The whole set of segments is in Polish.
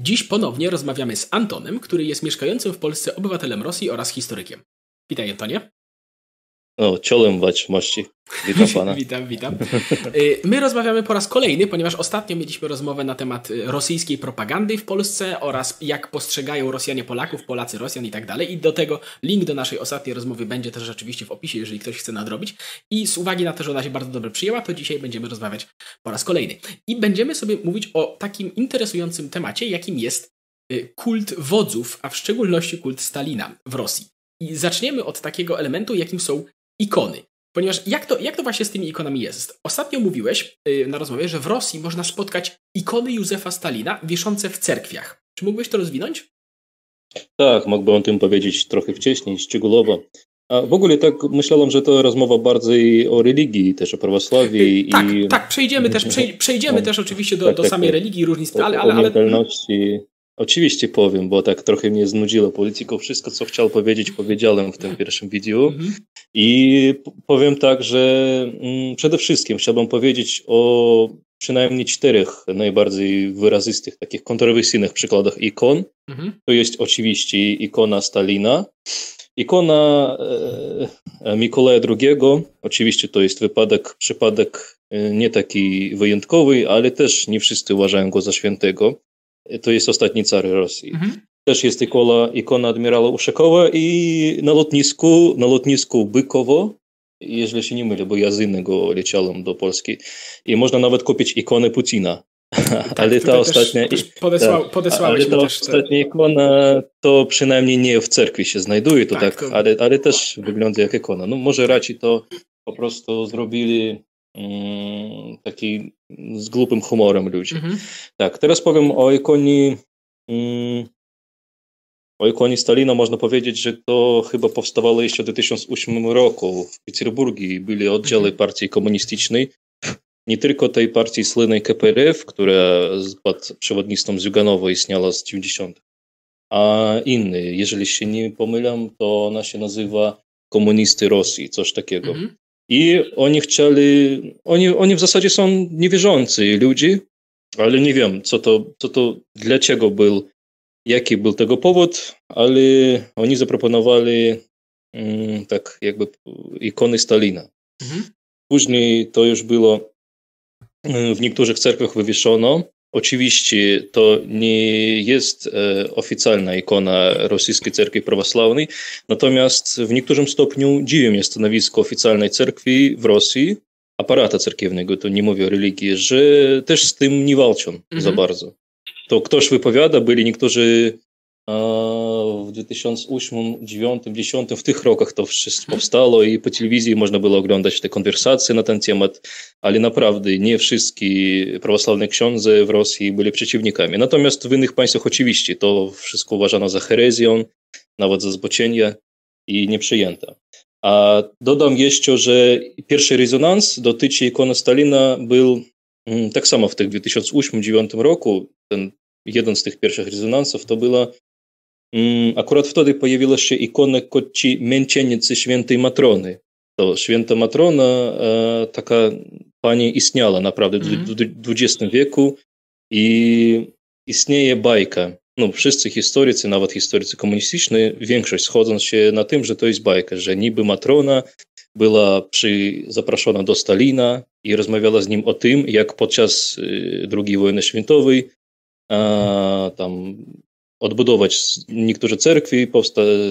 Dziś ponownie rozmawiamy z Antonem, który jest mieszkającym w Polsce obywatelem Rosji oraz historykiem. Witaj Antonie. O, czołem mości. Witam pana. witam, witam. Y, my rozmawiamy po raz kolejny, ponieważ ostatnio mieliśmy rozmowę na temat y, rosyjskiej propagandy w Polsce oraz jak postrzegają Rosjanie Polaków, Polacy Rosjan i tak dalej. I do tego link do naszej ostatniej rozmowy będzie też rzeczywiście w opisie, jeżeli ktoś chce nadrobić. I z uwagi na to, że ona się bardzo dobrze przyjęła, to dzisiaj będziemy rozmawiać po raz kolejny. I będziemy sobie mówić o takim interesującym temacie, jakim jest y, kult wodzów, a w szczególności kult Stalina w Rosji. I zaczniemy od takiego elementu, jakim są ikony. Ponieważ jak to, jak to właśnie z tymi ikonami jest? Ostatnio mówiłeś yy, na rozmowie, że w Rosji można spotkać ikony Józefa Stalina wieszące w cerkwiach. Czy mógłbyś to rozwinąć? Tak, mógłbym o tym powiedzieć trochę wcześniej, szczegółowo. A w ogóle tak myślałem, że to rozmowa bardziej o religii, też o prawosławie. Tak, i... tak, przejdziemy też, przejdziemy no, też oczywiście do, tak, do tak, samej tak, religii i różnic, ale, ale, ale... Oczywiście powiem, bo tak trochę mnie znudziło polityką. Wszystko, co chciał powiedzieć, powiedziałem w tym pierwszym wideo. I powiem tak, że mm, przede wszystkim chciałbym powiedzieć o przynajmniej czterech najbardziej wyrazistych, takich kontrowersyjnych przykładach ikon. To jest oczywiście ikona Stalina, ikona e, Mikołaja II. Oczywiście to jest wypadek, przypadek e, nie taki wyjątkowy, ale też nie wszyscy uważają go za świętego to jest ostatni car Rosji. Mhm. Też jest ikona, ikona admirała Uszakowa i na lotnisku, na lotnisku Bykowo, jeżeli się nie mylę, bo ja z innego leciałem do Polski, i można nawet kupić ikonę Putina. Tak, ale ta ostatnia, też podesłał, tak, podesłałeś ale ta ostatnia ikona to przynajmniej nie w cerkwi się znajduje, to tak, tak to... Ale, ale też wygląda jak ikona. No może raczej to po prostu zrobili taki z głupim humorem ludzi. Mhm. Tak, teraz powiem o ikonie mm, o ikonie Stalina można powiedzieć, że to chyba powstawało jeszcze w 2008 roku w Petersburgu. Byli oddziały mhm. partii komunistycznej. Nie tylko tej partii słynnej KPRF, która pod przewodnictwem Zyuganowa istniała z 90. A inny, jeżeli się nie pomylam, to ona się nazywa Komunisty Rosji, coś takiego. Mhm. I oni chcieli, oni, oni w zasadzie są niewierzący ludzie, ale nie wiem, co to, co to, dlaczego był, jaki był tego powód, ale oni zaproponowali mm, tak jakby ikony Stalina. Mhm. Później to już było w niektórych cerkwiach wywieszono, Oczywiście to nie jest e, oficjalna ikona rosyjskiej cerkwi prawosławnej, natomiast w niektórym stopniu dziwi mnie stanowisko oficjalnej cerkwi w Rosji, aparata cerkiewnego, to nie mówię o religii, że też z tym nie walczą mhm. za bardzo. To ktoś wypowiada, byli niektórzy w 2008, 2009, 2010, w tych rokach to wszystko powstało i po telewizji można było oglądać te konwersacje na ten temat, ale naprawdę nie wszystkie prawosławne ksiądze w Rosji byli przeciwnikami. Natomiast w innych państwach oczywiście to wszystko uważano za herezję, nawet za zboczenie i nieprzyjęte. A dodam jeszcze, że pierwszy rezonans dotyczy ikony Stalina był tak samo w tych 2008-2009 roku. Ten jeden z tych pierwszych rezonansów to była Akurat wtedy pojawiła się ikona koci męczennicy świętej Matrony. To święta Matrona, taka pani istniała naprawdę w XX wieku i istnieje bajka. No, wszyscy historycy, nawet historycy komunistyczni, większość schodzą się na tym, że to jest bajka, że niby Matrona była przy, zaproszona do Stalina i rozmawiała z nim o tym, jak podczas II wojny świętowej a, tam odbudować niektóre cerkwi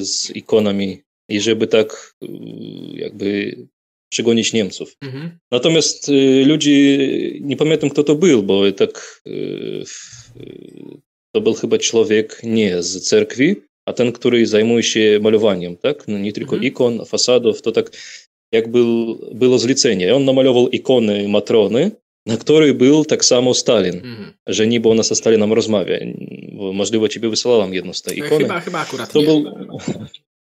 z ikonami i żeby tak y, jakby przegonić Niemców. Mhm. Natomiast y, ludzi, nie pamiętam kto to był, bo tak y, to był chyba człowiek nie z cerkwi, a ten, który zajmuje się malowaniem, tak? No nie tylko mhm. ikon, fasadów, to tak jak był, było zlecenie. On namalował ikony Matrony, na której był tak samo Stalin, mm. że niby ona ze Stalinem rozmawia. Możliwe ciebie wysyłałam jedną z tej ikony. Chyba, chyba akurat to nie. Był...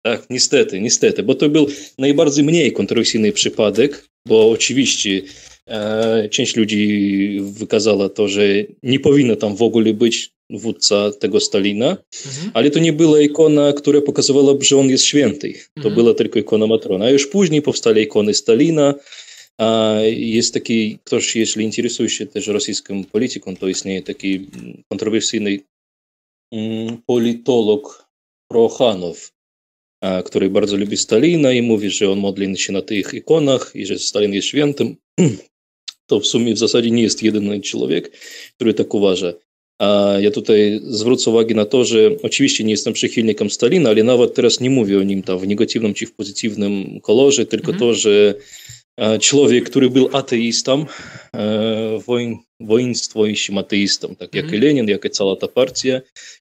Tak, niestety, niestety, bo to był najbardziej mniej kontrowersyjny przypadek, bo oczywiście e, część ludzi wykazała to, że nie powinno tam w ogóle być wódca tego Stalina, mhm. ale to nie była ikona, która pokazywała, że on jest święty. To mhm. była tylko ikona Matrona. A już później powstały ikony Stalina, jest taki ktoś, jeśli interesuje się też rosyjską polityką, to istnieje taki kontrowersyjny politolog Prochanow, który bardzo lubi Stalina i mówi, że on modli się na tych ikonach i że Stalin jest świętym. To w sumie w zasadzie nie jest jedyny człowiek, który tak uważa. A ja tutaj zwrócę uwagę na to, że oczywiście nie jestem przychylnikiem Stalina, ale nawet teraz nie mówię o nim tam w negatywnym czy w pozytywnym kolorze, tylko mm -hmm. to, że był ateistą, woin, woinstwojującym ateistą, tak jak mm -hmm. i Lenin, jak i cała ta partia,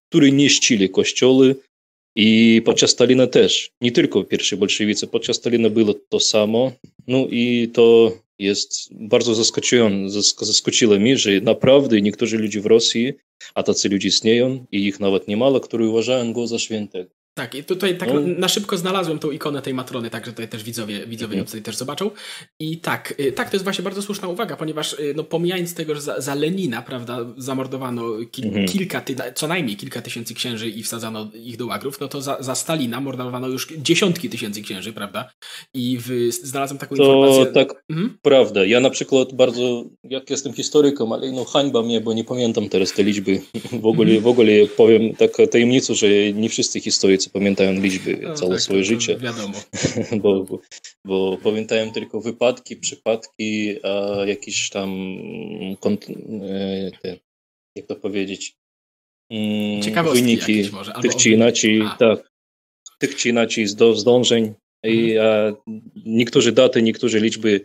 którzy niszczyli kościoły i podczas Stalina też, nie tylko pierwsi bolszewicy, podczas Stalina było to samo, no i to jest bardzo zaskakujące, zaskoczyło mnie, że naprawdę niektórzy ludzie w Rosji, a tacy ludzie istnieją i ich nawet niemało, którzy uważają go za świętego. Tak, i tutaj tak no. na szybko znalazłem tą ikonę tej matrony, także tutaj też widzowie, widzowie mhm. też zobaczą. I tak, y, tak, to jest właśnie bardzo słuszna uwaga, ponieważ y, no, pomijając tego, że za, za Lenina, prawda, zamordowano kil, mhm. kilka, ty, co najmniej kilka tysięcy księży i wsadzano ich do łagrów, no to za, za Stalina mordowano już dziesiątki tysięcy księży, prawda? I w, znalazłem taką to informację. tak, mhm. prawda. Ja na przykład bardzo, jak jestem historykiem, ale no hańba mnie, bo nie pamiętam teraz te liczby. W ogóle, w ogóle powiem tak tajemnicę, że nie wszyscy historycy wszyscy pamiętają liczby no, całe tak, swoje życie. Wiadomo. bo, bo, pamiętają tylko wypadki, przypadki, a jakieś tam e, te, jak to powiedzieć, mm, wyniki może, tych czy inaczej, a. tak, tych czy inaczej zdążeń. I mhm. a niektórzy daty, niektóre liczby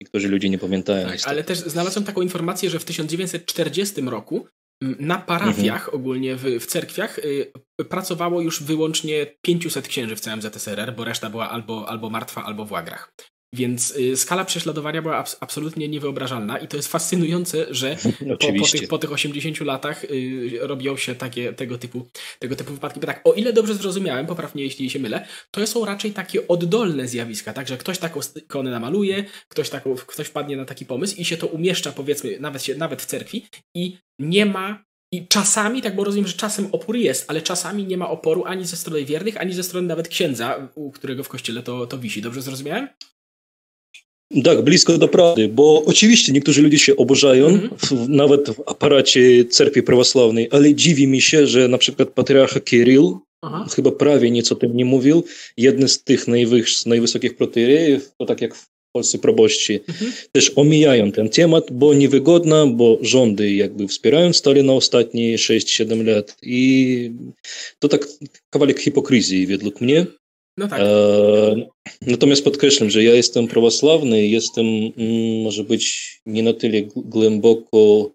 niektórzy ludzie nie pamiętają. Tak, ale też znalazłem taką informację, że w 1940 roku na parafiach mhm. ogólnie w, w cerkwiach y, pracowało już wyłącznie 500 księży w całym ZSRR, bo reszta była albo, albo martwa, albo w łagrach. Więc y, skala prześladowania była abs absolutnie niewyobrażalna i to jest fascynujące, że po, po, tych, po tych 80 latach y, robią się takie, tego, typu, tego typu wypadki. Bo tak, o ile dobrze zrozumiałem, poprawnie jeśli się mylę, to są raczej takie oddolne zjawiska, tak, że ktoś taką ikonę namaluje, ktoś, taką, ktoś wpadnie na taki pomysł i się to umieszcza powiedzmy nawet, się, nawet w cerkwi i nie ma i czasami, tak bo rozumiem, że czasem opór jest, ale czasami nie ma oporu ani ze strony wiernych, ani ze strony nawet księdza, u którego w kościele to, to wisi. Dobrze zrozumiałem? Tak, blisko do prawdy, bo oczywiście niektórzy ludzie się oburzają, mm -hmm. nawet w aparacie cerkwi prawosławnej, ale dziwi mi się, że na przykład patriarcha Kirill, Aha. chyba prawie nic o tym nie mówił, jeden z tych najwyż, najwysokich protejerejów, to tak jak w Polsce probości, mhm. też omijają ten temat, bo niewygodno, bo rządy jakby wspierają Stalina ostatnie 6-7 lat i to tak kawałek hipokryzji według mnie. No tak. E, natomiast podkreślam, że ja jestem prawosławny i jestem, mm, może być nie na tyle głęboko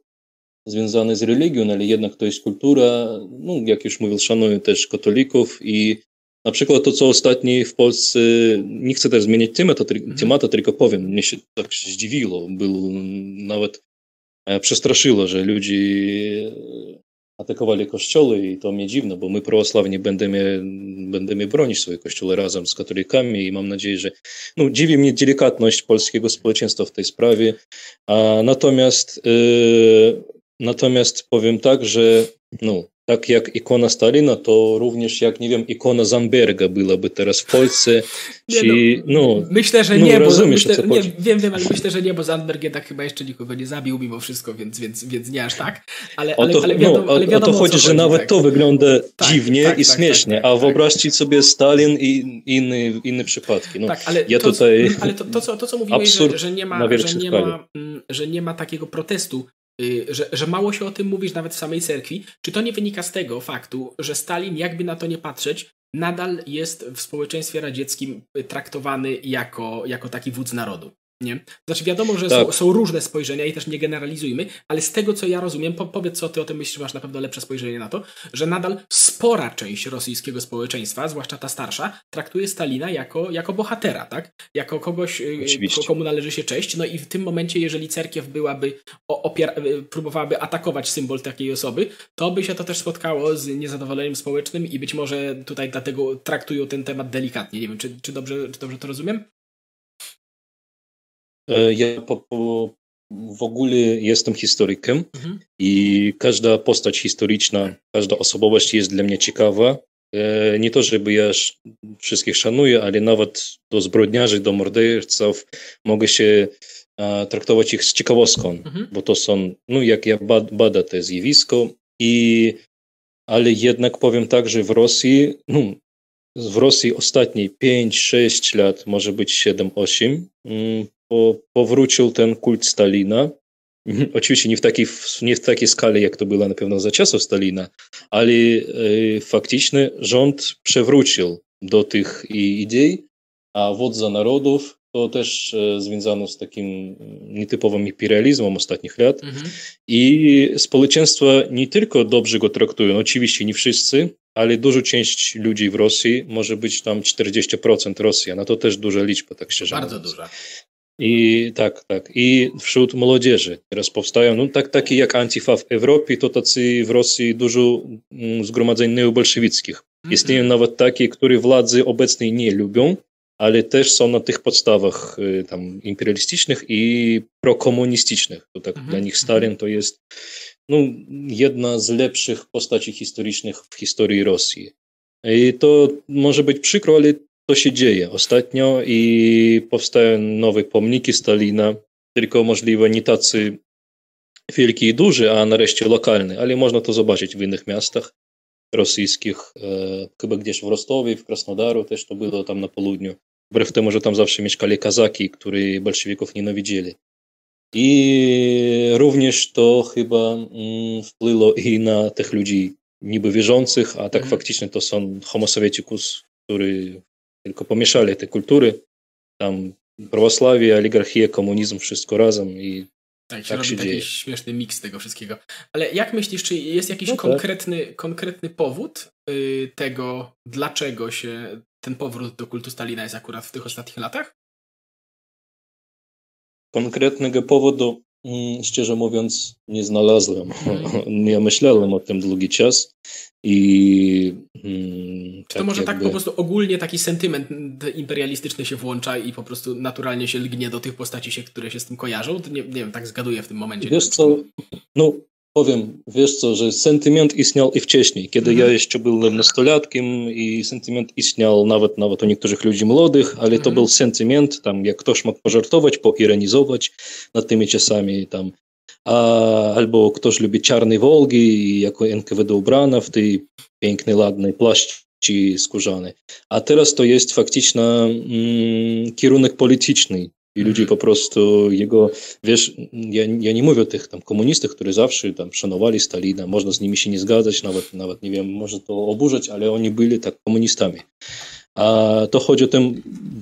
związany z religią, ale jednak to jest kultura, no jak już mówił, szanuję też katolików i na przykład to, co ostatnio w Polsce, nie chcę też zmieniać tematu, tematu tylko powiem, mnie się tak zdziwiło, był nawet e, przestraszyło, że ludzie atakowali kościoły i to mnie dziwne, bo my prawosławni będziemy, będziemy bronić swoje kościoły razem z katolikami i mam nadzieję, że no, dziwi mnie delikatność polskiego społeczeństwa w tej sprawie. A natomiast, yy, natomiast powiem tak, że no, tak jak ikona Stalina, to również jak, nie wiem, ikona Zamberga byłaby teraz w Polsce. Nie, czy, no, no, myślę, że no, nie, bo myślę, nie, wiem, wiem, ale myślę, że nie, bo Zandberg jednak chyba jeszcze nikogo nie zabił mimo wszystko, więc, więc, więc nie aż tak. Ale, ale, to, ale wiadomo, no, ale wiadomo o to chodzi, że chodzi, nawet tak. to wygląda tak, dziwnie tak, i tak, śmiesznie, tak, a wyobraźcie sobie Stalin i inne, inne przypadki. No, tak, ale, ja to, tutaj ale to, to, co, to, co mówiłeś, że, że, nie ma, że, nie ma, mm, że nie ma takiego protestu że, że mało się o tym mówisz nawet w samej cerkwi, czy to nie wynika z tego faktu, że Stalin, jakby na to nie patrzeć, nadal jest w społeczeństwie radzieckim traktowany jako, jako taki wódz narodu? Nie? Znaczy wiadomo, że tak. są, są, różne spojrzenia i też nie generalizujmy, ale z tego co ja rozumiem, po, powiedz co ty o tym myślisz, masz na pewno lepsze spojrzenie na to, że nadal spora część rosyjskiego społeczeństwa, zwłaszcza ta starsza, traktuje Stalina jako, jako bohatera, tak? Jako kogoś, y, Oczywiście. komu należy się cześć. No i w tym momencie, jeżeli cerkiew byłaby, opier- y, próbowałaby atakować symbol takiej osoby, to by się to też spotkało z niezadowoleniem społecznym i być może tutaj dlatego traktują ten temat delikatnie. Nie wiem, czy, czy, dobrze, czy dobrze to rozumiem? E, ja po, po, w ogóle jestem historykiem mhm. i każda postać historyczna, każda osobowość jest dla mnie ciekawa nie to, żeby ja wszystkich szanuję, ale nawet do zbrodniarzy, do morderców mogę się traktować ich z ciekawostką, mhm. bo to są, no jak ja bad, bada to zjawisko, i, ale jednak powiem tak, że w Rosji, no, w Rosji ostatnie 5-6 lat, może być 7-8, mm, po, powrócił ten kult Stalina. Oczywiście nie w, takiej, nie w takiej skali, jak to było na pewno za czasów Stalina, ale e, faktycznie rząd przewrócił do tych idei, a wodza narodów to też e, związano z takim nietypowym imperializmem ostatnich lat. Mhm. I społeczeństwa nie tylko dobrze go traktują, oczywiście nie wszyscy, ale duża część ludzi w Rosji, może być tam 40% Rosja, no to też duża liczba, tak szczerze Bardzo mówiąc. duża. I tak, tak. I wśród młodzieży teraz powstają, no tak, takie jak Antifa w Europie, to tacy w Rosji dużo mm, zgromadzeń neobolszewickich. Mm -hmm. Istnieją nawet takie, które władzy obecnej nie lubią, ale też są na tych podstawach y, tam imperialistycznych i prokomunistycznych. To tak mm -hmm. dla nich Stalin to jest no, jedna z lepszych postaci historycznych w historii Rosji. I to może być przykro, ale to się dzieje ostatnio i powstają nowe pomniki Stalina, tylko możliwe nie tacy wielkie i duże, a nareszcie lokalne, ale można to zobaczyć w innych miastach rosyjskich, e, chyba gdzieś w Rostowie, w Krasnodaru też to było tam na południu. Wbrew temu, że tam zawsze mieszkali kazaki, którzy bolszewików nienawidzili. I również to chyba mm, i na tych ludzi niby wierzących, a tak mm. faktycznie to są homo sovietikus, którzy tylko pomieszali te kultury, tam prawosławie, oligarchia, komunizm, wszystko razem i tak, się tak robi się taki dzieje. śmieszny miks tego wszystkiego. Ale jak myślisz, czy jest jakiś no tak. konkretny, konkretny powód y, tego, dlaczego się ten powrót do kultu Stalina jest akurat w tych ostatnich latach? Konkretnego powodu, szczerze mówiąc, nie znalazłem. Mm. Ja myślałem o tym długi czas i. Hmm, Czy to tak może jakby... tak po prostu ogólnie taki sentyment imperialistyczny się włącza i po prostu naturalnie się lgnie do tych postaci, się, które się z tym kojarzą? Nie, nie wiem, tak zgaduję w tym momencie. Wiesz co, no powiem, wiesz co, że sentyment istniał i wcześniej, kiedy mhm. ja jeszcze byłem nastolatkiem i sentyment istniał nawet, nawet u niektórych ludzi młodych, ale to mhm. był sentyment, tam jak ktoś mógł pożartować, poironizować nad tymi czasami, tam a, albo ktoś lubi czarne Wolgi i jako NKWD ubrana w tej pięknej, ładnej płaszczy skórzanej. A teraz to jest faktycznie mm, kierunek polityczny i ludzie po prostu jego, wiesz, ja, ja nie mówię o tych tam komunistach, którzy zawsze tam szanowali Stalina, można z nimi się nie zgadzać, nawet, nawet nie wiem, może to oburzać, ale oni byli tak komunistami. A to chodzi o tym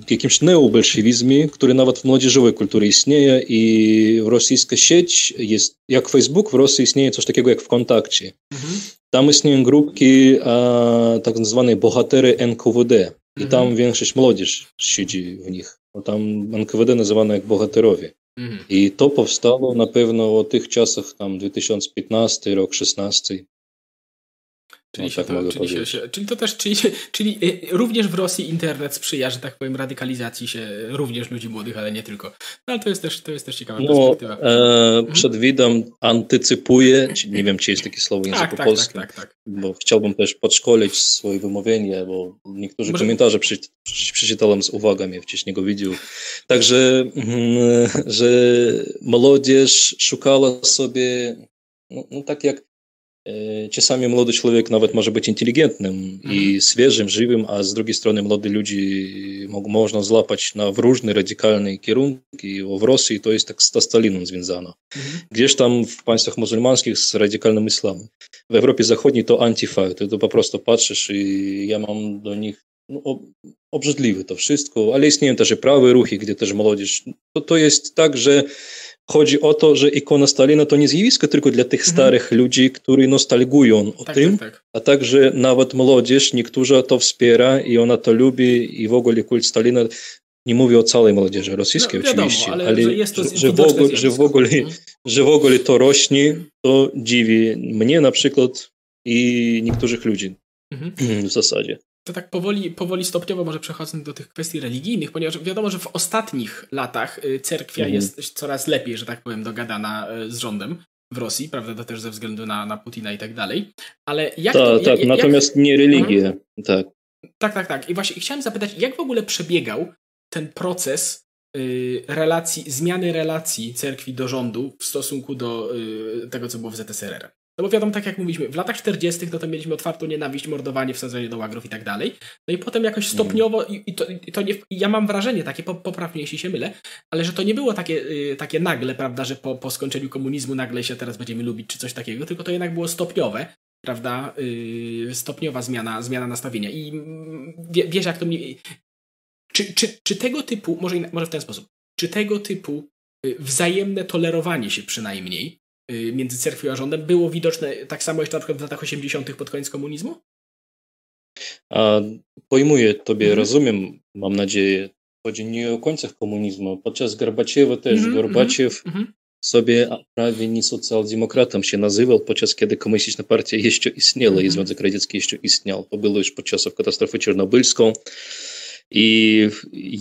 jakimś neobolszewizmie, który nawet w młodzieżowej kulturze istnieje i rosyjska sieć jest, jak Facebook, w Rosji istnieje coś takiego jak w kontakcie. Mhm. Tam istnieją grupki a, tak zwane bohatery NKWD i mhm. tam większość młodzież siedzi w nich. Bo tam NKWD nazywane jak bohaterowie. Mhm. I to powstało na pewno o tych czasach, tam 2015 rok, 16. Czyli, tak to, czyli, się, czyli, to też, czyli, czyli y, również w Rosji internet sprzyja, że tak powiem, radykalizacji się również ludzi młodych, ale nie tylko. No ale to jest też, to jest też ciekawa no, perspektywa. E, mhm. Przedwidam, antycypuję, nie wiem, czy jest takie słowo w języku tak, tak, polskim, tak, tak, tak, bo chciałbym też podszkolić swoje wymówienie, bo niektórzy Może... komentarze przy, przeczytałem z uwagą, ja wcześniej go widział. Także, mm, że młodzież szukała sobie, no, no tak jak Czasami młody człowiek nawet może być inteligentnym i świeżym, żywym, a z drugiej strony młody ludzi można złapać na w różne radykalne kierunki. W Rosji to jest tak z Staliną związano. Gdzieś tam w państwach muzułmańskich z radykalnym islamem. W Europie Zachodniej to antifa, ty to po prostu patrzysz i ja mam do nich no, obrzydliwe to wszystko, ale istnieją też prawe ruchy, gdzie też młodzież. To, to jest tak, że Chodzi o to, że ikona Stalina to nie zjawisko tylko dla tych mhm. starych ludzi, którzy nostalgują o tak, tym, tak, tak. a także nawet młodzież, niektórzy to wspiera i ona to lubi i w ogóle kult Stalina nie mówię o całej młodzieży rosyjskiej no, wiadomo, oczywiście, ale, ale że, jest to że, w ogóle, że, w ogóle, mhm. że w ogóle to rośnie, to dziwi mnie na przykład i niektórych ludzi mhm. w zasadzie to tak powoli, powoli stopniowo może przechodząc do tych kwestii religijnych, ponieważ wiadomo, że w ostatnich latach y, cerkwia mhm. jest coraz lepiej, że tak powiem, dogadana y, z rządem. w Rosji, prawda, to też ze względu na, na Putina i tak dalej, ale jak Ta, to... Tak, jak, natomiast jak... nie religię, mhm. tak. Tak, tak, tak. I właśnie chciałem zapytać, jak w ogóle przebiegał ten proces y, relacji, zmiany relacji cerkwi do rządu w stosunku do tego, co było w ZSRR? No bo wiadomo, tak jak mówiliśmy, w latach 40. no to mieliśmy otwartą nienawiść, mordowanie, wsadzenie do łagrów i tak dalej. No i potem jakoś mhm. stopniowo, i, i, to, i to nie, ja mam wrażenie takie, poprawnie jeśli się mylę, ale że to nie było takie, y, takie nagle, prawda, że po, po skończeniu komunizmu nagle się teraz będziemy lubić, czy coś takiego, tylko to jednak było stopniowe, prawda, yy, stopniowa zmiana, zmiana nastawienia. I mm, wie, wiesz, jak to mi... Czy, czy, czy tego typu, może, może w ten sposób, czy tego typu y, wzajemne tolerowanie się przynajmniej Y, między cerkwią a rządem było widoczne tak samo jeszcze na przykład w latach 80. pod koniec komunizmu? A, pojmuję Tobie, mhm. rozumiem, mam nadzieję. Chodzi nie o końcach komunizmu. Podczas Gorbaciewa też. Mhm, Gorbaciew mhm, mhm. sobie prawie nie socjaldemokratом się nazywał, podczas kiedy komunistyczna partia jeszcze istniała i Związek Radziecki jeszcze istniał. To było już podczas katastrofy czarnobylską. I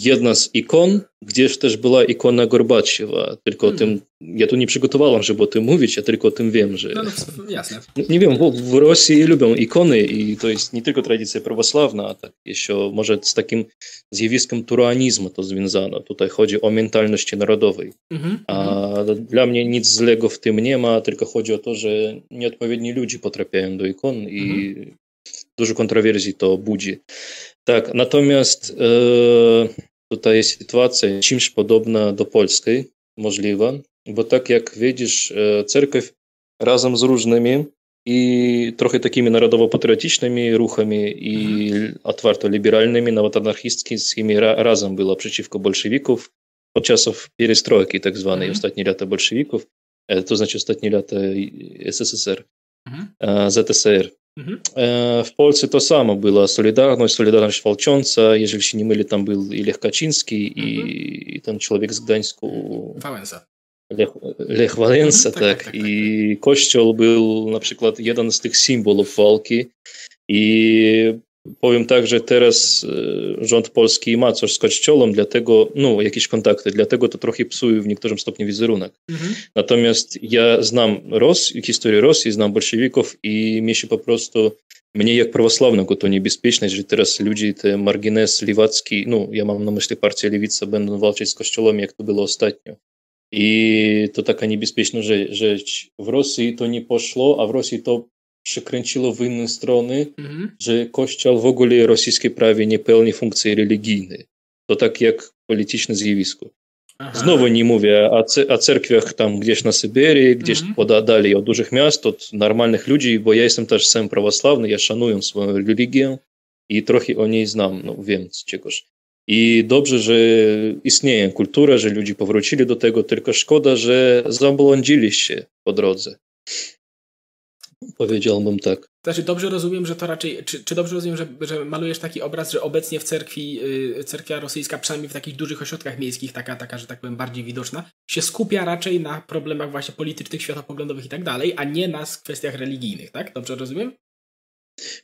jedna z ikon, gdzieś też była ikona Gorbaciewa. Tylko hmm. o tym, ja tu nie przygotowałem, żeby o tym mówić, ja tylko o tym wiem, że... No, no jasne. Nie wiem, w, w Rosji lubią ikony i to jest nie tylko tradycja prawosławna, a tak jeszcze może z takim zjawiskiem turanizmu to związano. Tutaj chodzi o mentalności narodowej. Mm-hmm. A mhm. dla mnie nic złego w tym nie ma, tylko chodzi o to, że nieodpowiedni ludzie potrafiają do ikon i mm-hmm. dużo kontrowersji to budzi. Tak, natomiast e, tutaj jest sytuacja czymś podobna do polskiej, możliwa, bo tak jak widzisz, e, cerkiew razem z różnymi i trochę takimi narodowo-patriotycznymi ruchami i mhm. otwarto-liberalnymi, nawet anarchistskimi razem była przeciwko bolszewików podczas pierestrojki tak zwanej, mhm. ostatnie lata bolszewików, e, to znaczy ostatnie lata SSSR, mhm. ZSR. Mhm. W Polsce to samo było. Solidarność, Solidarność Walcząca. Jeżeli się nie myli, tam był i Lech Kaczyński, mhm. i, i ten człowiek z Gdańsku. Wałęsa. Lech, Lech Wałęsa, mhm, tak, tak, tak, tak, I Kościół był na przykład jeden z tych symbolów walki. I Powiem tak, że teraz e, rząd polski ma coś z kościołem, dlatego, no, jakieś kontakty, dlatego to trochę psuje w niektórym stopniu wizerunek. Mhm. Natomiast ja znam Ros, historię Rosji, znam bolszewików i mi się po prostu, mnie jak prawosławnego to niebezpieczne, że teraz ludzie, te margines lewacki, no, ja mam na myśli partię Lewica, będą walczyć z kościołem, jak to było ostatnio. I to taka niebezpieczna rzecz. W Rosji to nie poszło, a w Rosji to przekręciło w inne strony, mhm. że Kościół w ogóle rosyjskie prawie nie pełni funkcji religijnej. To tak jak polityczne zjawisko. Aha. Znowu nie mówię o, o cerkwiach tam gdzieś na Syberii, gdzieś mhm. podali od dużych miast, od normalnych ludzi, bo ja jestem też sam prawosławny, ja szanuję swoją religię i trochę o niej znam, no wiem z czegoś. I dobrze, że istnieje kultura, że ludzie powrócili do tego, tylko szkoda, że zabłądzili się po drodze. Powiedziałbym tak. Znaczy, dobrze rozumiem, że to raczej. Czy, czy dobrze rozumiem, że, że malujesz taki obraz, że obecnie w cerkwi, yy, cerkwia rosyjska, przynajmniej w takich dużych ośrodkach miejskich, taka, taka, że tak powiem, bardziej widoczna, się skupia raczej na problemach właśnie politycznych, światopoglądowych i tak dalej, a nie na kwestiach religijnych, tak? Dobrze rozumiem?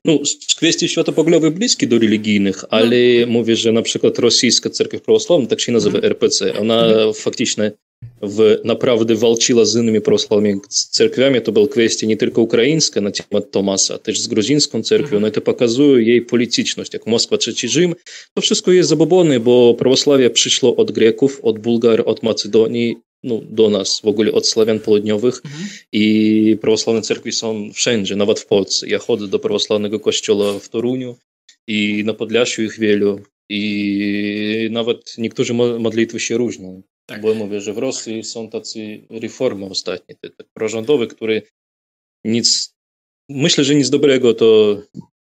No, kwestii światopoglądowych bliskie do religijnych, ale no. mówię, że na przykład rosyjska cerkiew prawosławna, tak się nazywa mm. RPC, ona mm. faktycznie w naprawdę walczyła z innymi prawosławnymi cerkwiami. To była kwestia nie tylko ukraińska na temat Tomasa, też z gruzińską cerkwią. No to pokazuje jej polityczność, jak Moskwa, trzeci Rzym. To wszystko jest zabobony, bo prawosławie przyszło od Greków, od Bułgar, od Macedonii, no, do nas, w ogóle od Sławian Południowych mhm. i prawosławne cerkwi są wszędzie, nawet w Polsce. Ja chodzę do prawosławnego kościoła w Toruniu i na Podlasiu ich wielu i nawet niektórzy modlitwy się różnią. Tak. Bo mówię, że w Rosji są tacy reformy ostatnie, te, te prorządowe, które nic, myślę, że nic dobrego to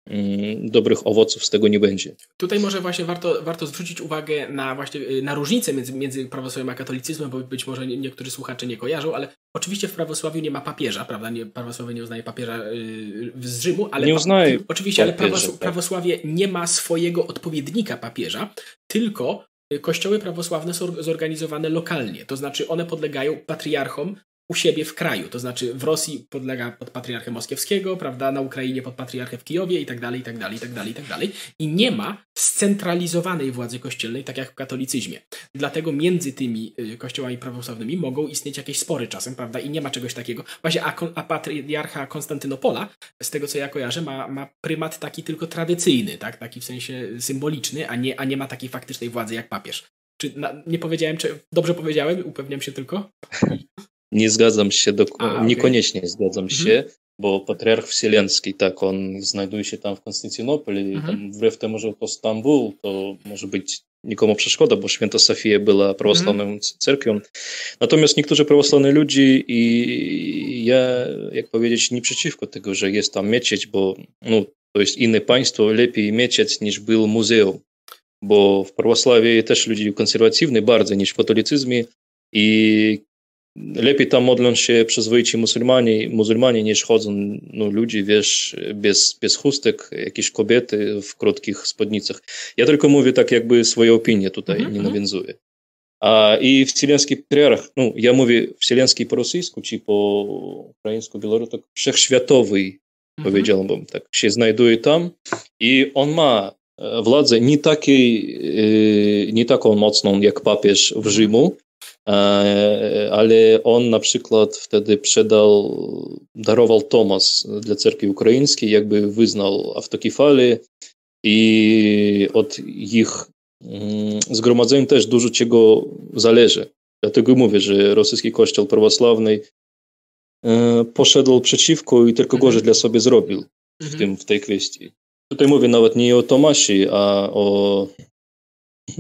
mm, dobrych owoców z tego nie będzie. Tutaj może właśnie warto, warto zwrócić uwagę na właśnie y, na różnicę między, między prawosławiem a katolicyzmem, bo być może niektórzy słuchacze nie kojarzą, ale oczywiście w prawosławiu nie ma papieża, prawda? Nie, prawosławie nie uznaje papieża yy, z Rzymu, ale nie uznaje oczywiście, papieża, ale tak. prawosławie nie ma swojego odpowiednika papieża, tylko kościoły prawosławne są zorganizowane lokalnie, to znaczy one podlegają patriarchom u siebie w kraju. To znaczy w Rosji podlega pod patriarchę moskiewskiego, prawda, na Ukrainie pod patriarchę w Kijowie i tak dalej, i tak dalej, i tak dalej, i tak dalej. I nie ma scentralizowanej władzy kościelnej, tak jak w katolicyzmie. Dlatego między tymi y, kościołami prawosławnymi mogą istnieć jakieś spory czasem, prawda, i nie ma czegoś takiego. Właśnie, a, a patriarcha Konstantynopola, z tego co ja kojarzę, ma, ma prymat taki tylko tradycyjny, tak, taki w sensie symboliczny, a nie, a nie ma takiej faktycznej władzy jak papież. Czy na, nie powiedziałem, czy dobrze powiedziałem? Upewniam się tylko. Nie zgadzam się, do, A, okay. niekoniecznie zgadzam mhm. się, bo patriarch wsielenski, tak, on znajduje się tam w Konstantynopolu i mhm. tam wbrew temu, że to Stambuł, to może być nikomu przeszkoda, bo święta Sofia była prawosławną mm. cerkwią. Natomiast niektórzy prawosławni ludzie i ja, jak powiedzieć, nie przeciwko tego, że jest tam miecieć, bo no, to jest inne państwo, lepiej miecieć niż był muzeum, bo w prawosławie też ludzie konserwatywni bardzo niż w katolicyzmie i lepiej tam modlą się przyzwoici muzułmanie, muzułmanie niż chodzą no, ludzie, wiesz, bez, bez chustek, jakieś kobiety w krótkich spódnicach. Ja tylko mówię tak jakby swoje opinie tutaj, mm -hmm. nie nawiązuję. A i wселенский patriarch, no ja mówię wселенский po rosyjsku, czy po ukraińsku, białorusku, tak wszechświatowy, mm -hmm. powiedziałbym, tak się znajduje tam i on ma władzę nie takiej, nie taką mocną jak papież w Rzymu, ale on na przykład wtedy przedał, darował Tomas dla cerkwi ukraińskiej, jakby wyznał autokefalię i od ich zgromadzeń też dużo czego zależy. Dlatego mówię, że rosyjski kościół prawosławny poszedł przeciwko i tylko gorzej dla sobie zrobił w, tym, w tej kwestii. Tutaj mówię nawet nie o Tomasie, a o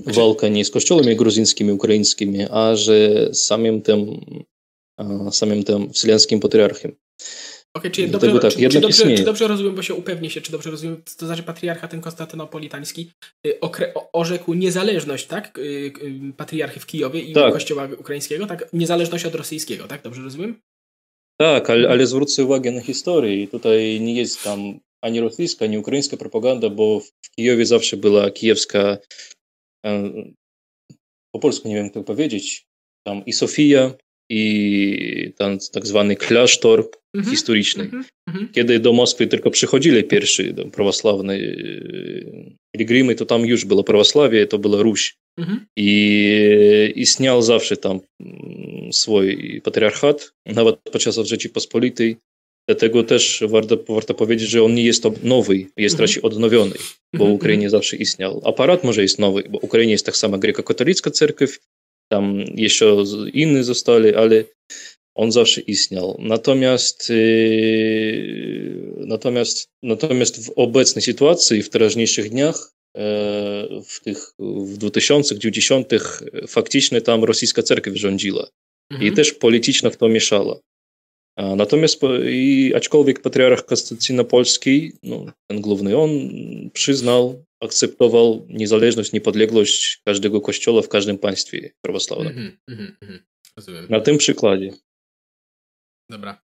walka nie z kościołami gruzińskimi, ukraińskimi, a że samym tym, samym tym wselenskim patriarchem. Okay, czy, dobrze, tak, czy, czy, dobrze, czy dobrze rozumiem, bo się upewnię się, czy dobrze rozumiem, to znaczy patriarcha ten konstantynopolitański y, okre, orzekł niezależność, tak, y, y, patriarchy w Kijowie i tak. kościoła ukraińskiego, tak, niezależność od rosyjskiego, tak, dobrze rozumiem? Tak, ale, ale zwrócę uwagę na historię. Tutaj nie jest tam ani rosyjska, ani ukraińska propaganda, bo w Kijowie zawsze była kijewska po polsku nie wiem, jak to powiedzieć, tam i Sofia, i ten tak zwany klasztor mm -hmm, historyczny. Mm -hmm. Kiedy do Moskwy tylko przychodzili pierwsi prawosławne pielgrimy, to tam już było prawosławie, to była Ruś. Mm -hmm. I istniał zawsze tam swój patriarchat, nawet podczas Rzeczypospolitej. Dlatego też warto, warto powiedzieć, że on nie jest nowy, jest raczej odnowiony, bo w Ukrainie zawsze istniał. Aparat może jest nowy, bo w Ukrainie jest tak samo grekokatolicka cerkiew, tam jeszcze inni zostali, ale on zawsze istniał. Natomiast, natomiast, natomiast w obecnej sytuacji, w teraźniejszych dniach, w tych w 2010 faktycznie tam rosyjska cerkiew rządziła i też polityczna w to mieszała. Natomiast i aczkolwiek patriarch Konstantynopolski, no, ten główny, on przyznał, akceptował niezależność, niepodległość każdego kościoła w każdym państwie prawosławnym. Mm -hmm, mm -hmm. Na tym przykładzie. Dobra.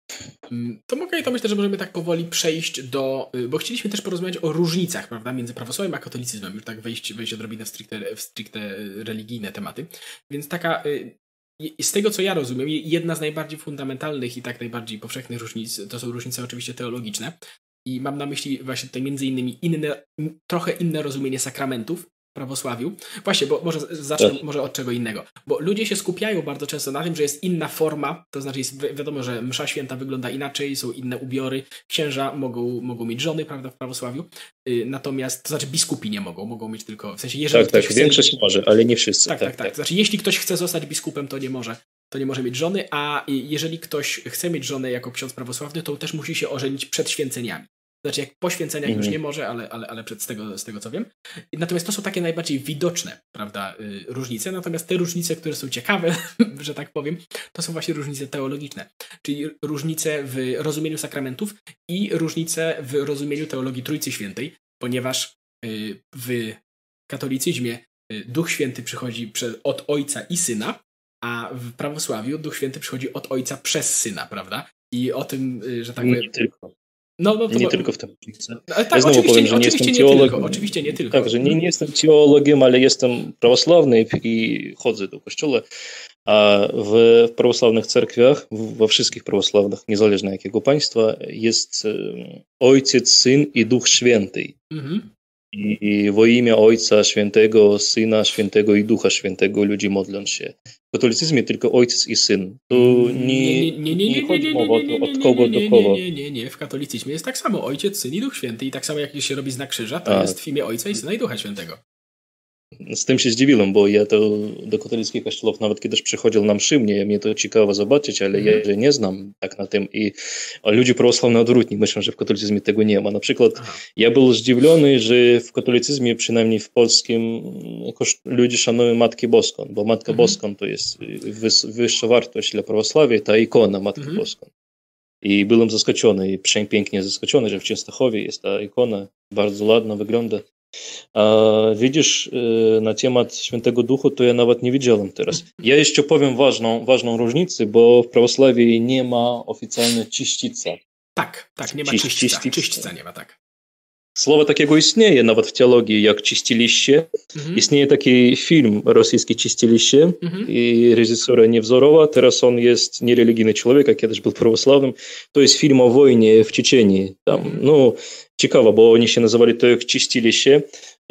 Mm, to mogę, to myślę, że możemy tak powoli przejść do, y, bo chcieliśmy też porozmawiać o różnicach, prawda, między prawosławiem a katolicyzmem, już tak wejść, wejść odrobinę w stricte, w stricte religijne tematy. Więc taka y, z tego co ja rozumiem, jedna z najbardziej fundamentalnych i tak najbardziej powszechnych różnic to są różnice oczywiście teologiczne. I mam na myśli właśnie tutaj między innymi inne, trochę inne rozumienie sakramentów, prawosławiu. Właśnie, bo może zacznę tak. może od czego innego. Bo ludzie się skupiają bardzo często na tym, że jest inna forma, to znaczy jest wi wiadomo, że msza święta wygląda inaczej, są inne ubiory, księża mogą, mogą mieć żony, prawda, w prawosławiu, yy, natomiast, to znaczy biskupi nie mogą, mogą mieć tylko, w sensie jeżeli tak, tak, chce... większość może, ale nie wszyscy. Tak, tak, tak, tak. To znaczy jeśli ktoś chce zostać biskupem, to nie może to nie może mieć żony, a jeżeli ktoś chce mieć żonę jako ksiądz prawosławny, to też musi się ożenić przed święceniami. Znaczy, jak po święceniach mm -hmm. już mhm. nie może, ale, ale, ale przed z tego, z tego co wiem. Natomiast to są takie najbardziej widoczne, prawda, y, różnice. Natomiast te różnice, które są ciekawe, że tak powiem, to są właśnie różnice teologiczne. Czyli różnice w rozumieniu sakramentów i różnice w rozumieniu teologii Trójcy Świętej, ponieważ y, w katolicyzmie y, Duch Święty przychodzi od Ojca i Syna, a w prawosławiu Duch Święty przychodzi od Ojca przez Syna, prawda? I o tym, że tak powiem. Nie tylko. No, no. Nie tylko w tym różnicy. No, tak, ja znowu powiem, że nie jestem teologiem. oczywiście nie tylko. Tak, że nie, nie jestem teologiem, ale jestem prawosławny i chodzę do kościoła. A w prawosławnych cerkwiach, we wszystkich prawosławnych, niezależnie jakiego państwa, jest Ojciec, Syn i Duch Święty. Mhm. I wo imię Ojca Świętego, Syna Świętego i Ducha Świętego ludzie modlą się. W katolicyzmie tylko Ojciec i Syn. To nie, nie, nie, nie, chodzi mowa od kogo do kogo. Nie, nie, nie, w katolicyzmie jest tak samo Ojciec, Syn i Duch Święty. I tak samo jak się robi znak krzyża, to jest w imię Ojca i Syna i Ducha Świętego. Z tym się zdziwiłem, bo ja to do katolickich kościołów nawet kiedyś przychodził na mszy, mnie, mnie to ciekawo zobaczyć, ale ja że nie znam tak na tym i ludzie prawosławni odwrotnie myślą, że w katolicyzmie tego nie ma. Na przykład Aha. ja był zdziwiony, że w katolicyzmie, przynajmniej w polskim, ludzie szanują Matkę Boską, bo Matka mhm. Boską to jest wyższa wartość dla prawosławia, ta ikona Matki mhm. Boską. I byłem zaskoczony i pięknie zaskoczony, że w Częstochowie jest ta ikona, bardzo ładna wygląda. A widzisz, na temat Świętego Ducha, to ja nawet nie wiedziałem teraz. Ja jeszcze powiem ważną, ważną różnicę, bo w prawosławie nie ma oficjalnej czyścica. Tak, tak, nie ma czyścica. Czyścica nie ma, tak. Słowo takiego istnieje nawet w teologii, jak czyściliście. Mhm. Istnieje taki film rosyjski Czyściliście mhm. i reżysera Niewzorowa. Teraz on jest niereligijny człowiek, a kiedyś był prawosławnym. To jest film o wojnie w Czeczeniu. Tam, no, ciekawe, bo oni się nazywali to jak Czyściliście.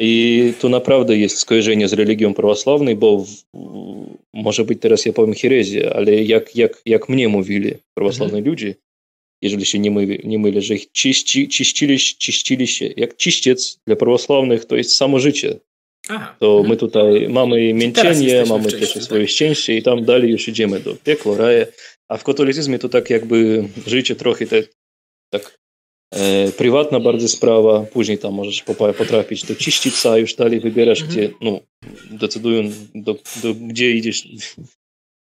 I to naprawdę jest skojarzenie z religią prawosławną, bo w, może być teraz ja powiem herezję, ale jak, jak, jak mnie mówili prawosławni mhm. ludzie, jeżeli się nie mylę, nie mylę że ich czyści, czyścili, czyścili się. Jak czyściec dla prawosławnych to jest samo życie. Aha. To my mhm. tutaj mamy mięczenie, mamy też swoje tak. szczęście i tam dalej już idziemy do piekła, raje. A w katolicyzmie to tak jakby życie trochę te, tak e, prywatna bardzo sprawa, później tam możesz potrafić do czyścica, już dalej wybierasz, mhm. gdzie, no, decydują, do, do, gdzie idziesz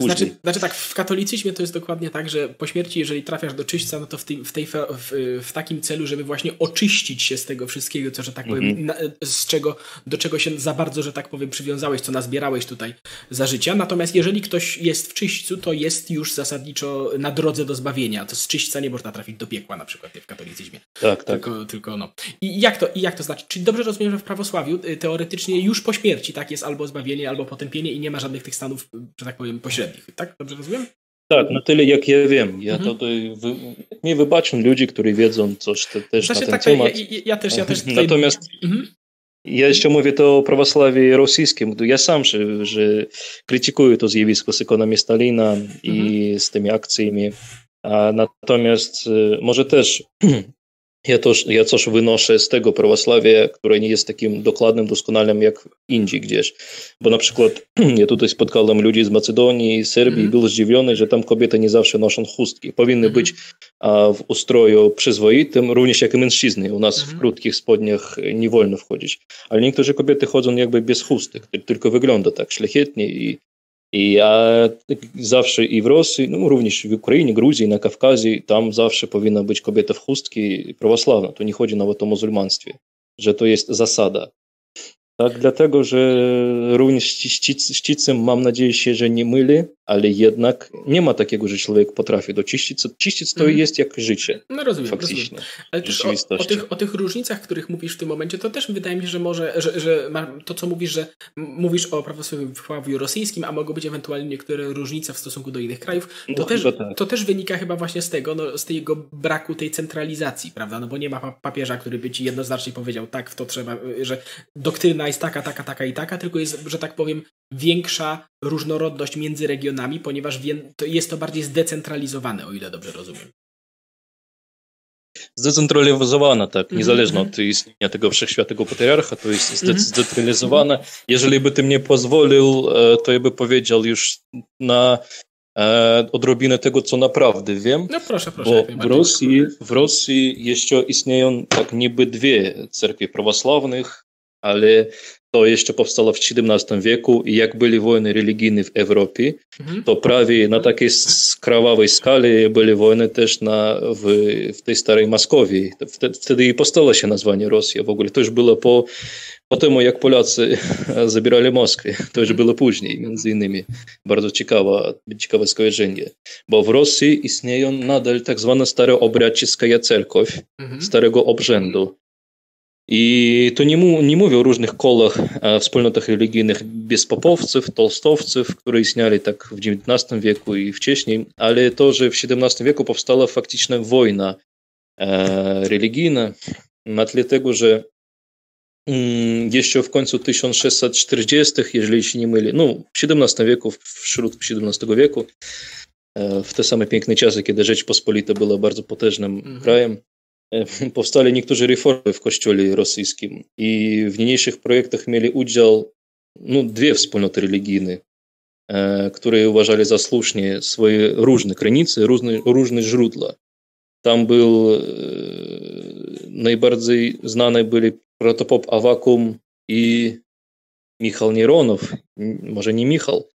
znaczy, znaczy tak, w katolicyzmie to jest dokładnie tak, że po śmierci, jeżeli trafiasz do czyśćca, no to w, tej, w, tej, w, w takim celu, żeby właśnie oczyścić się z tego wszystkiego, co, że tak powiem, mm -hmm. na, z czego, do czego się za bardzo, że tak powiem, przywiązałeś, co nazbierałeś tutaj za życia. Natomiast jeżeli ktoś jest w czyśćcu, to jest już zasadniczo na drodze do zbawienia. To z czyśćca nie można trafić do piekła na przykład w katolicyzmie. Tak, tak. Tylko, tylko no. I jak to, I jak to znaczy? Czyli dobrze rozumiem, że w prawosławiu y, teoretycznie już po śmierci tak jest albo zbawienie, albo potępienie i nie ma żadnych tych stanów, że tak powiem, pośrednich pośrednich, tak? Dobrze rozumiem? Tak, na tyle jak ja wiem. Ja mhm. to, wy, nie wybaczam ludzi, którzy wiedzą coś te, też znaczy, na ten tak, temat. Ja, ja, też, ja też tutaj... Natomiast mhm. ja jeszcze mówię to o prawosławie rosyjskim. Ja sam, że, że krytykuję to zjawisko z ekonomii Stalina mhm. i z tymi akcjami. A natomiast y, może też ja, to, ja coś wynoszę z tego prawosławia, które nie jest takim dokładnym, doskonałym jak Indii gdzieś. Bo na przykład ja tutaj spotkałem ludzi z Macedonii Serbii mm. i był zdziwiony, że tam kobiety nie zawsze noszą chustki. Powinny mm. być a, w ustroju przyzwoitym, również jak i mężczyzny. U nas mm. w mhm. krótkich spodniach nie wolno wchodzić. Ale niektóre kobiety chodzą jakby bez chustek, tylko wygląda tak szlachetnie i i ja zawsze i w Rosji, no również w Ukrainie, Gruzji, na Kawkazie, tam zawsze powinna być kobieta w chustki prawosławna. To nie chodzi nawet o muzułmanstwie, że to jest zasada. Tak, dlatego, że również ścicem mam nadzieję się, że nie myli, ale jednak nie ma takiego, że człowiek potrafi doczyścić. Czyściec to mm. jest jak życie. No rozumiem, faktycznie. rozumiem. Ale też o, o, tych, o tych różnicach, których mówisz w tym momencie, to też wydaje mi się, że może, że, że to co mówisz, że mówisz o prawosławiu rosyjskim, a mogą być ewentualnie niektóre różnice w stosunku do innych krajów, to, no, też, tak. to też wynika chyba właśnie z tego, no, z tego braku tej centralizacji, prawda? No bo nie ma papieża, który by ci jednoznacznie powiedział, tak, w to trzeba, że doktryna jest taka, taka, taka i taka, tylko jest, że tak powiem, większa różnorodność między regionami, ponieważ jest to bardziej zdecentralizowane, o ile dobrze rozumiem. Zdecentralizowana, tak, mm -hmm. niezależnie od istnienia tego wszechświatowego patriarcha, to jest mm -hmm. Jeżeli by ty mnie pozwolił, e, to ja by powiedział już na e, odrobinę tego, co naprawdę wiem. No proszę, proszę. Bo w Rosji, w Rosji jeszcze istnieją tak niby dwie cerkwie prawosławnych, ale to jeszcze powstało w XVII wieku i jak byli wojny religijne w Europie, mhm. to prawie na takiej krwawej skali były wojny też na, w, w tej starej Moskowii. Wtedy, wtedy i powstało się nazwanie Rosja w ogóle. To już było po, po tym, jak Polacy zabierali Moskwę. To już było później, między innymi. Bardzo ciekawe, ciekawe skojarzenie. Bo w Rosji istnieją nadal tak zwana staroobradczycka cerkiew, mhm. starego obrzędu. I to nie, mu, nie mówię o różnych kolach, wspólnotach religijnych bezpopowców, tolstowców, które istnieli tak w XIX wieku i wcześniej, ale to, że w XVII wieku powstała faktyczna wojna religijna, na tle tego, że jeszcze w końcu 1640, jeżeli się nie myli, no w XVII wieku, wśród XVII wieku, w te same piękne czasy, kiedy Rzeczpospolita była bardzo potężnym mhm. krajem, powstali niektórzy reformy w kościele rosyjskim i w niniejszych projektach mieli udział no, dwie wspólnoty religijne, które uważali za słusznie swoje różne granice, różne, różne źródła. Tam był najbardziej znane byli protopop Awakum i Michał Nieronow, może nie Michał.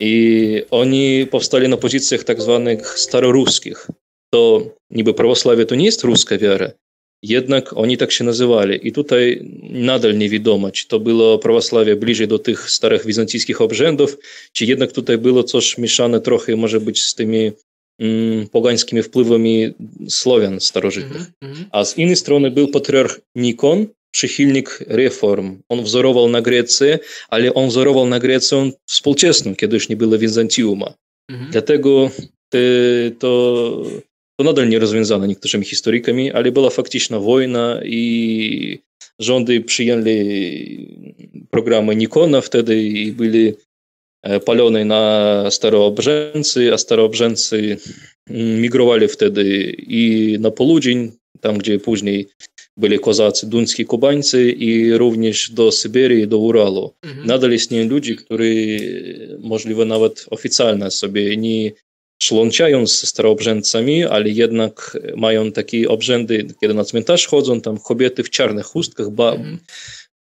I oni powstali na pozycjach tak zwanych staroruskich. To niby prawosławie to nie jest ruska wiara, jednak oni tak się nazywali. I tutaj nadal nie wiadomo, czy to było prawosławie bliżej do tych starych wizantyjskich obrzędów, czy jednak tutaj było coś mieszane trochę, może być z tymi mm, pogańskimi wpływami Słowian starożytnych. Mm -hmm. A z innej strony był patriarch Nikon, przychylnik reform. On wzorował na Grecji, ale on wzorował na Grecję współczesną, kiedy już nie było Wizantiuma. Mhm. Dlatego te, to, to nadal nie rozwiązane niektórymi historykami, ale była faktyczna wojna i rządy przyjęli programy Nikona wtedy i byli palone na staroobrzęcy, a staroobrzęcy migrowali wtedy i na południe, tam gdzie później byli kozacy duńskie, kubańcy i również do Syberii, do Uralu. Mhm. Nadal istnieją ludzie, którzy możliwe nawet oficjalnie sobie nie szlączają z staroobrzędcami, ale jednak mają takie obrzędy, kiedy na cmentarz chodzą, tam kobiety w czarnych chustkach, ba, mhm.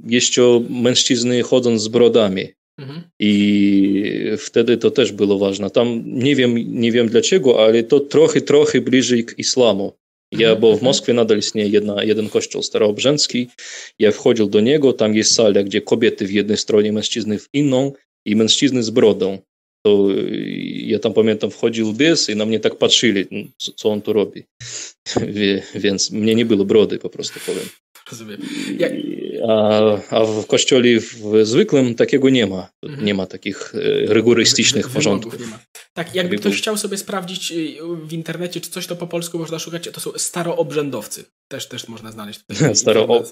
jeszcze mężczyzny chodzą z brodami. Mhm. I wtedy to też było ważne. Tam nie wiem, nie wiem dlaczego, ale to trochę, trochę bliżej k islamu. Ja, bo w Moskwie nadal istnieje jedna, jeden kościół staroobrzęcki. Ja wchodził do niego, tam jest sala, gdzie kobiety w jednej stronie, mężczyzny w inną i mężczyzny z brodą. To ja tam pamiętam, wchodził bez i na mnie tak patrzyli, co on tu robi. Więc mnie nie było brody, po prostu powiem. Rozumiem. Jak... A, a w kościele w zwykłym takiego nie ma. Mhm. Nie ma takich rygorystycznych porządków. Tak, jakby ktoś chciał sobie sprawdzić w internecie, czy coś to po polsku można szukać, to są staroobrzędowcy. Też, też można znaleźć. Staro, o,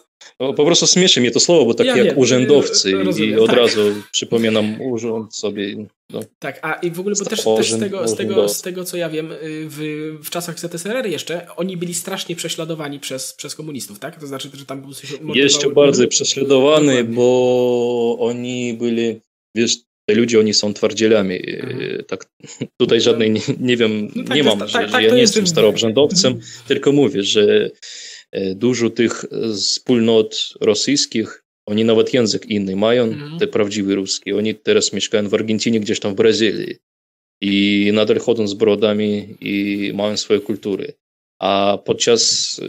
no, po prostu śmieszy mnie to słowo, bo tak ja jak wiem, urzędowcy rozumiem, i od tak. razu przypominam urząd sobie. No. Tak, a i w ogóle, bo też, też z, tego, z, tego, z tego, co ja wiem, w, w czasach ZSRR jeszcze, oni byli strasznie prześladowani przez, przez komunistów, tak? To znaczy, że tam był. Jeszcze bardziej prześladowany, bo oni byli, wiesz, ludzie, oni są twardzielami. Mhm. Tak, tutaj żadnej, nie, nie wiem, no tak, nie mam, tak, że, tak, ja nie jestem staroobrzędowcem, mhm. tylko mówię, że dużo tych wspólnot rosyjskich, oni nawet język inny mają, mhm. te prawdziwe ruskie. Oni teraz mieszkają w Argentynie, gdzieś tam w Brazylii i nadal chodzą z brodami i mają swoje kultury. A podczas,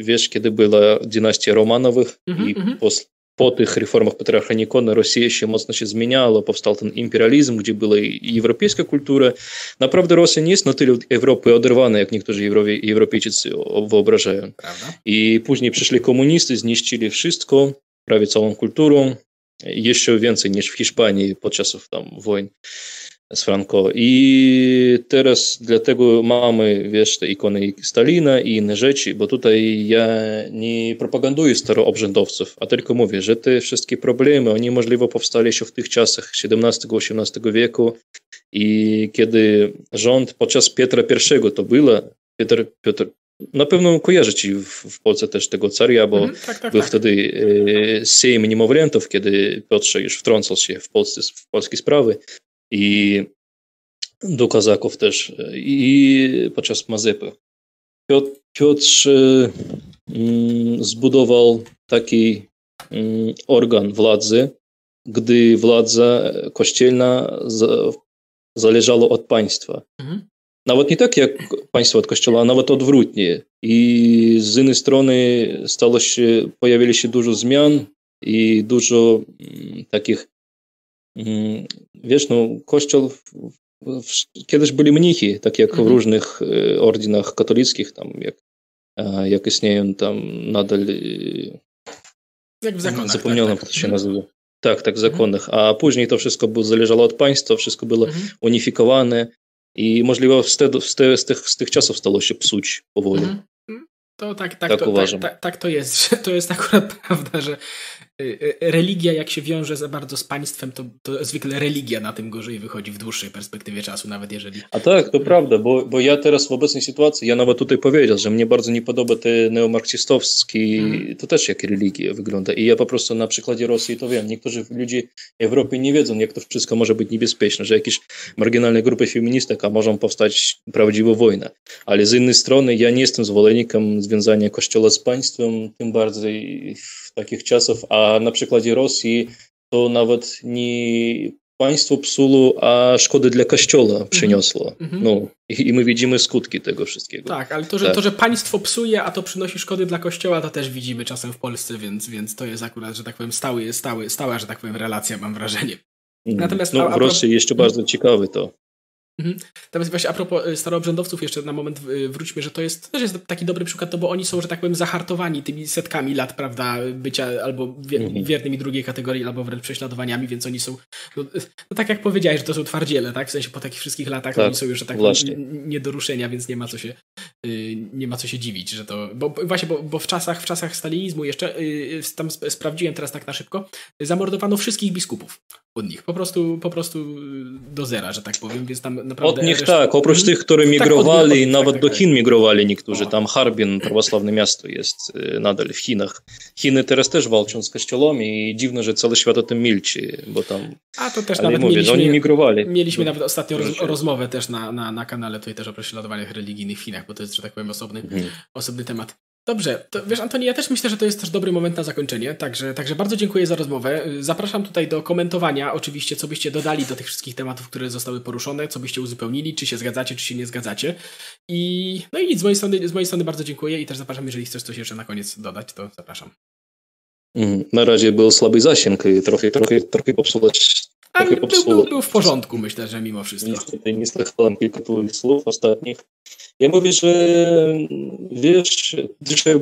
wiesz, kiedy była dynastia Romanowych i pos, po tych reformach patriarcha Nikona Rosja się mocno się zmieniała, powstał ten imperializm, gdzie była i europejska kultura. Naprawdę Rosja nie jest na tyle od Europy oderwana, jak niektórzy Europejczycy wyobrażają. Prawda? I później przyszli komunisty, zniszczyli wszystko, prawie całą kulturę, jeszcze więcej niż w Hiszpanii podczas tam wojen z Franco. I teraz dlatego mamy, wiesz, te ikony Stalina i inne rzeczy, bo tutaj ja nie propaganduję staroobrzędowców, a tylko mówię, że te wszystkie problemy, oni możliwe powstali jeszcze w tych czasach XVII-XVIII wieku i kiedy rząd podczas Piotra I to było, Piotr, Piotr na pewno kojarzycie w, w Polsce też tego caria, bo mm, tak, tak, był tak. wtedy e, Sejm Niemowlętów, kiedy Piotrze już wtrącał się w, Polsce, w polskie sprawy i do Kazaków też i podczas Mazepy. Piotr, Piotr mm, zbudował taki mm, organ władzy, gdy władza kościelna zależała od państwa. Mhm. Nawet nie tak jak państwo od kościoła, a nawet odwrotnie. I z jednej strony stało się, pojawili się dużo zmian i dużo mm, takich wiesz, no, kościół, kiedyś byli mnichy, tak jak mhm. w różnych e, ordynach katolickich, tam jak, jak istnieją tam nadal Jak w zakonach. Zapomniałem, tak, tak. to się nazywa. Tak, tak, w zakonach. A później to wszystko było, zależało od państwa, wszystko było mhm. unifikowane i możliwe z, te, z, te, z, tych, z tych czasów stało się psuć powoli. Mhm. To tak, tak, tak, to, tak, tak, tak, to jest. To jest akurat prawda, że religia, jak się wiąże za bardzo z państwem, to, to zwykle religia na tym gorzej wychodzi w dłuższej perspektywie czasu, nawet jeżeli... A tak, to prawda, bo, bo ja teraz w obecnej sytuacji, ja nawet tutaj powiedział, że mnie bardzo nie podoba te neomarksistowskie, mm. to też jak religia wygląda. I ja po prostu na przykładzie Rosji to wiem. Niektórzy ludzie w Europie nie wiedzą, jak to wszystko może być niebezpieczne, że jakieś marginalne grupy feministek a mogą powstać prawdziwa wojna. Ale z innej strony ja nie jestem zwolennikiem związania Kościoła z państwem, tym bardziej w takich czasach, a na przykładzie Rosji to nawet nie państwo psuło, a szkody dla kościoła przyniosło. Mm -hmm. No, i, i, my widzimy skutki tego wszystkiego. Tak, ale to że, tak. to, że państwo psuje, a to przynosi szkody dla kościoła, to też widzimy czasem w Polsce, więc, więc to jest akurat, że tak powiem, stały, stały, stała, że tak powiem, relacja, mam wrażenie. Mhm. Natomiast no, a, a w Rosji jeszcze bardzo ciekawy to. Mhm. Natomiast właśnie a propos y, staroobrzędowców jeszcze na moment y, wróćmy, że to jest też jest taki dobry przykład, to bo oni są, że tak powiem, zahartowani tymi setkami lat, prawda, bycia albo mhm. wiernymi drugiej kategorii, albo wręcz prześladowaniami, więc oni są, no, no, tak jak powiedziałeś, że to są twardziele, tak, w sensie po takich wszystkich latach tak, oni są już, że tak powiem, nie do ruszenia, więc nie ma co się y, nie ma co się dziwić, że to, bo właśnie, bo, bo w czasach, w czasach stalinizmu jeszcze, tam sprawdziłem teraz tak na szybko, zamordowano wszystkich biskupów od nich. Po prostu, po prostu do zera, że tak powiem, więc tam naprawdę... Od nich reszta... tak, oprócz tych, którzy migrowali, tak, nich, nawet tak, do tak, Chin migrowali niektórzy. Tam Harbin, prawosławne miasto jest nadal w Chinach. Chiny teraz też walczą z kościołami i dziwne, że cały świat o tym milczy, bo tam... A to też nawet mówię, mieliśmy, oni migrowali. Mieliśmy nawet ostatnio roz, rozmowę też na, na, na kanale tutaj też o prześladowaniach religijnych w Chinach, bo to jest, że tak powiem, osobny, mhm. osobny temat. Dobrze, to wiesz Antoni, ja też myślę, że to jest też dobry moment na zakończenie, także, także bardzo dziękuję za rozmowę. Zapraszam tutaj do komentowania oczywiście, co byście dodali do tych wszystkich tematów, które zostały poruszone, co byście uzupełnili, czy się zgadzacie, czy się nie zgadzacie. I no i nic, z mojej strony, z mojej strony bardzo dziękuję i też zapraszam, jeżeli chcesz coś jeszcze na koniec dodać, to zapraszam. Mhm. Na razie był słaby zasięg i trochę, trochę, trochę popsuwać ale był, był, był, w porządku, myślę, że mimo wszystko. Niestety nie słyszałem kilku twoich słów ostatnich. Ja mówię, że wiesz, dzisiaj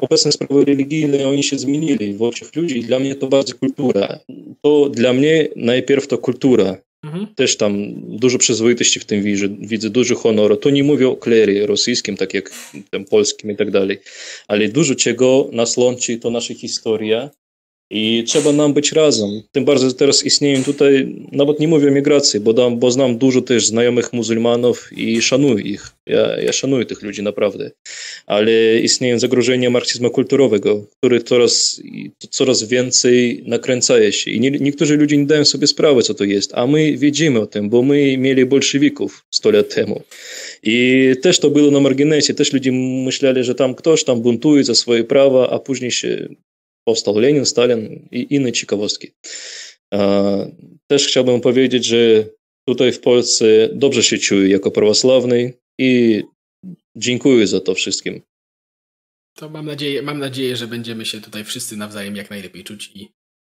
obecne sprawy religijne, oni się zmienili w oczach ludzi. Dla mnie to bardzo kultura. To dla mnie najpierw to kultura. Mhm. Też tam dużo przyzwoitości w tym widzę, widzę dużo honoru. To nie mówię o klerie rosyjskim, tak jak tam polskim i tak dalej, ale dużo czego nas łączy, to nasza historia, i trzeba nam być razem. Tym bardziej teraz istnieją tutaj, nawet nie mówię o migracji, bo, dam, bo znam dużo też znajomych muzułmanów i szanuję ich. Ja, ja szanuję tych ludzi naprawdę. Ale istnieją zagrożenia marksizmu kulturowego, który coraz, coraz więcej nakręca się. I nie, niektórzy ludzie nie dają sobie sprawy, co to jest, a my widzimy o tym, bo my mieli bolszewików 100 lat temu. I też to było na marginesie. Też ludzie myśleli, że tam ktoś tam buntuje za swoje prawa, a później się powstał Lenin, Stalin i inne ciekawostki. Też chciałbym powiedzieć, że tutaj w Polsce dobrze się czuję jako prawosławny i dziękuję za to wszystkim. To mam nadzieję, mam nadzieję, że będziemy się tutaj wszyscy nawzajem jak najlepiej czuć i,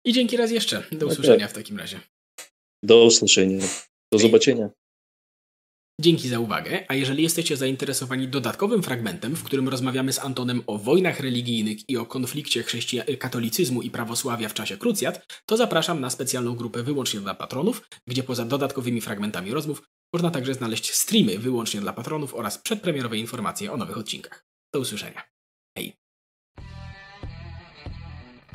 i dzięki raz jeszcze. Do tak, usłyszenia tak. w takim razie. Do usłyszenia. Do zobaczenia. Dzięki za uwagę, a jeżeli jesteście zainteresowani dodatkowym fragmentem, w którym rozmawiamy z Antonem o wojnach religijnych i o konflikcie katolicyzmu i prawosławia w czasie krucjat, to zapraszam na specjalną grupę wyłącznie dla patronów, gdzie poza dodatkowymi fragmentami rozmów można także znaleźć streamy wyłącznie dla patronów oraz przedpremierowe informacje o nowych odcinkach. Do usłyszenia.